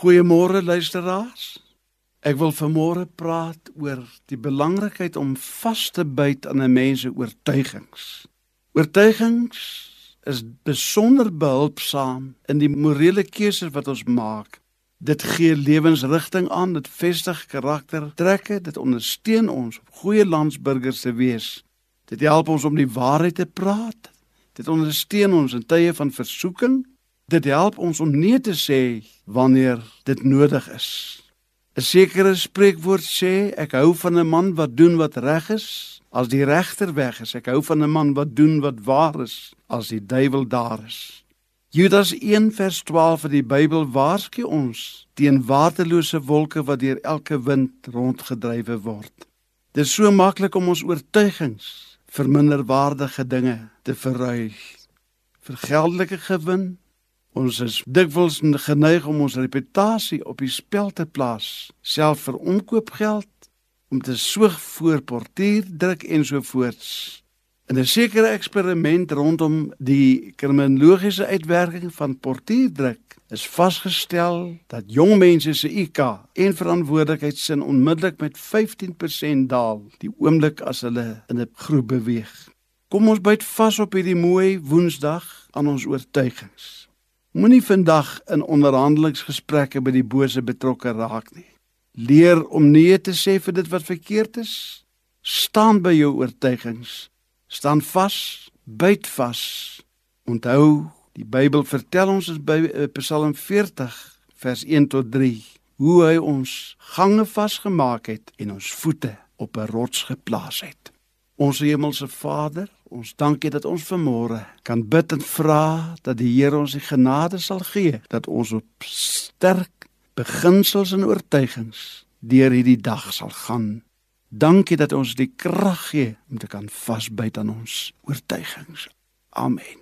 Goeiemôre luisteraars. Ek wil vanmôre praat oor die belangrikheid om vas te byt aan 'n mens se oortuigings. Oortuigings is besonder behulpsaam in die morele keuses wat ons maak. Dit gee lewensrigting aan, dit vestig karaktertrekke, dit ondersteun ons om goeie landsburgers te wees. Dit help ons om die waarheid te praat. Dit ondersteun ons in tye van versoeking. Dit help ons om nee te sê wanneer dit nodig is. 'n Sekere spreekwoord sê ek hou van 'n man wat doen wat reg is as die regter weg is. Ek hou van 'n man wat doen wat waar is as die duiwel daar is. Judas 1 vers 12 van die Bybel waarsku ons teen waterlose wolke wat deur elke wind rondgedrywe word. Dit is so maklik om ons oortuigings vir minderwaardige dinge te verruil vir geldelike gewin ons is dikwels geneig om ons reputasie op die spel te plaas self vir omkoopgeld om te soog voor portierdruk ensovoorts In 'n sekere eksperiment rondom die kriminologiese uitwerking van portierdruk is vasgestel dat jong mense se IQ en verantwoordelikheidsin onmiddellik met 15% daal die oomblik as hulle in 'n groep beweeg. Kom ons byt vas op hierdie mooi Woensdag aan ons oortuigings. Moenie vandag in onderhandelingsgesprekke by die bose betrokke raak nie. Leer om nee te sê vir dit wat verkeerd is. Staan by jou oortuigings staan vas, byt vas. Onthou, die Bybel vertel ons in eh, Psalm 40 vers 1 tot 3 hoe hy ons gange vasgemaak het en ons voete op 'n rots geplaas het. Ons hemelse Vader, ons dankie dat ons vanmôre kan bid en vra dat die Here ons die genade sal gee dat ons op sterk beginsels en oortuigings deur hierdie dag sal gaan Dankie dat ons die krag gee om te kan vasbyt aan ons oortuigings. Amen.